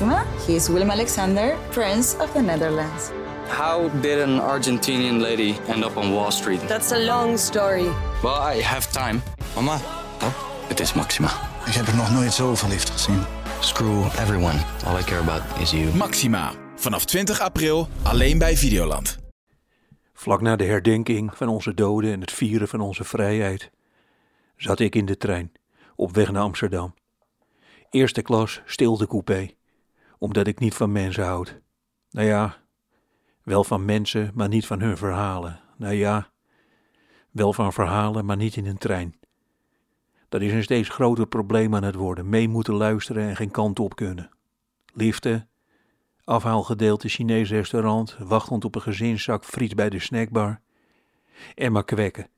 Maxima. He is Willem Alexander, Prince of the Netherlands. How did an Argentinian lady end up on Wall Street? That's a long story. Well, I have time. Mama, Het is Maxima. ik heb er nog nooit zo verliefd gezien. Screw everyone. All I care about is you. Maxima. Vanaf 20 april alleen bij Videoland. Vlak na de herdenking van onze doden en het vieren van onze vrijheid zat ik in de trein op weg naar Amsterdam. Eerste klas stilte coupé, omdat ik niet van mensen houd. Nou ja, wel van mensen, maar niet van hun verhalen. Nou ja, wel van verhalen, maar niet in een trein. Dat is een steeds groter probleem aan het worden. Mee moeten luisteren en geen kant op kunnen. Liefde, afhaalgedeelte Chinees restaurant, wachtend op een gezinszak friet bij de snackbar. En maar kwekken.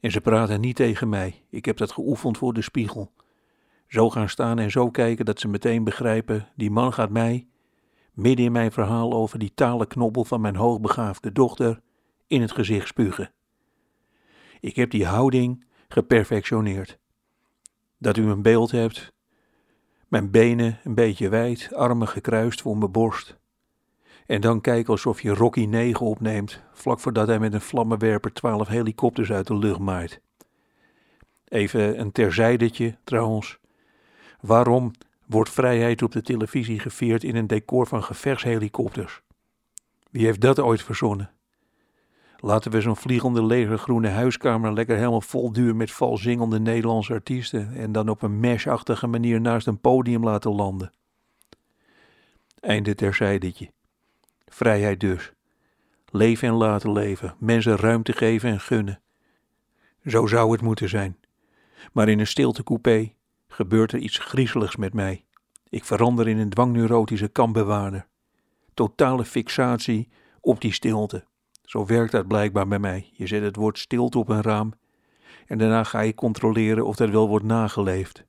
En ze praten niet tegen mij. Ik heb dat geoefend voor de spiegel. Zo gaan staan en zo kijken dat ze meteen begrijpen: die man gaat mij, midden in mijn verhaal over die talen knobbel van mijn hoogbegaafde dochter, in het gezicht spugen. Ik heb die houding geperfectioneerd. Dat u een beeld hebt, mijn benen een beetje wijd, armen gekruist voor mijn borst. En dan kijken alsof je Rocky 9 opneemt, vlak voordat hij met een vlammenwerper twaalf helikopters uit de lucht maait. Even een terzijdetje trouwens. Waarom wordt vrijheid op de televisie gevierd in een decor van gevechtshelikopters? Wie heeft dat ooit verzonnen? Laten we zo'n vliegende legergroene huiskamer lekker helemaal vol duur met vals zingende Nederlandse artiesten en dan op een meshachtige manier naast een podium laten landen. Einde terzijdetje. Vrijheid dus. Leven en laten leven, mensen ruimte geven en gunnen. Zo zou het moeten zijn. Maar in een stiltecoupé gebeurt er iets griezeligs met mij. Ik verander in een dwangneurotische kampbewaarder. Totale fixatie op die stilte. Zo werkt dat blijkbaar bij mij. Je zet het woord stilte op een raam en daarna ga je controleren of dat wel wordt nageleefd.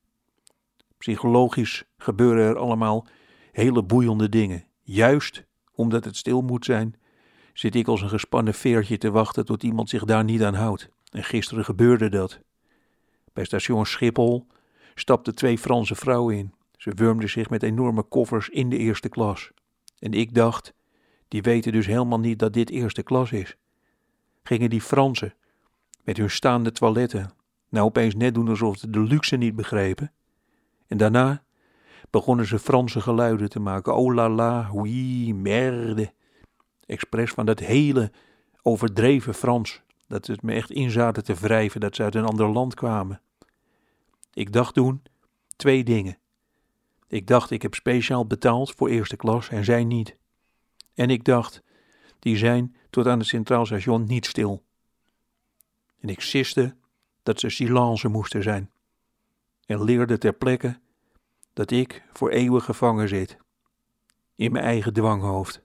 Psychologisch gebeuren er allemaal hele boeiende dingen. Juist omdat het stil moet zijn, zit ik als een gespannen veertje te wachten tot iemand zich daar niet aan houdt. En gisteren gebeurde dat. Bij station Schiphol stapten twee Franse vrouwen in. Ze wurmden zich met enorme koffers in de eerste klas. En ik dacht, die weten dus helemaal niet dat dit eerste klas is. Gingen die Fransen, met hun staande toiletten, nou opeens net doen alsof ze de luxe niet begrepen? En daarna begonnen ze Franse geluiden te maken. Oh la la, oui, merde. Expres van dat hele overdreven Frans. Dat het me echt in zaten te wrijven dat ze uit een ander land kwamen. Ik dacht toen twee dingen. Ik dacht, ik heb speciaal betaald voor eerste klas en zij niet. En ik dacht, die zijn tot aan het Centraal Station niet stil. En ik siste dat ze silence moesten zijn. En leerde ter plekke dat ik voor eeuwig gevangen zit. In mijn eigen dwanghoofd.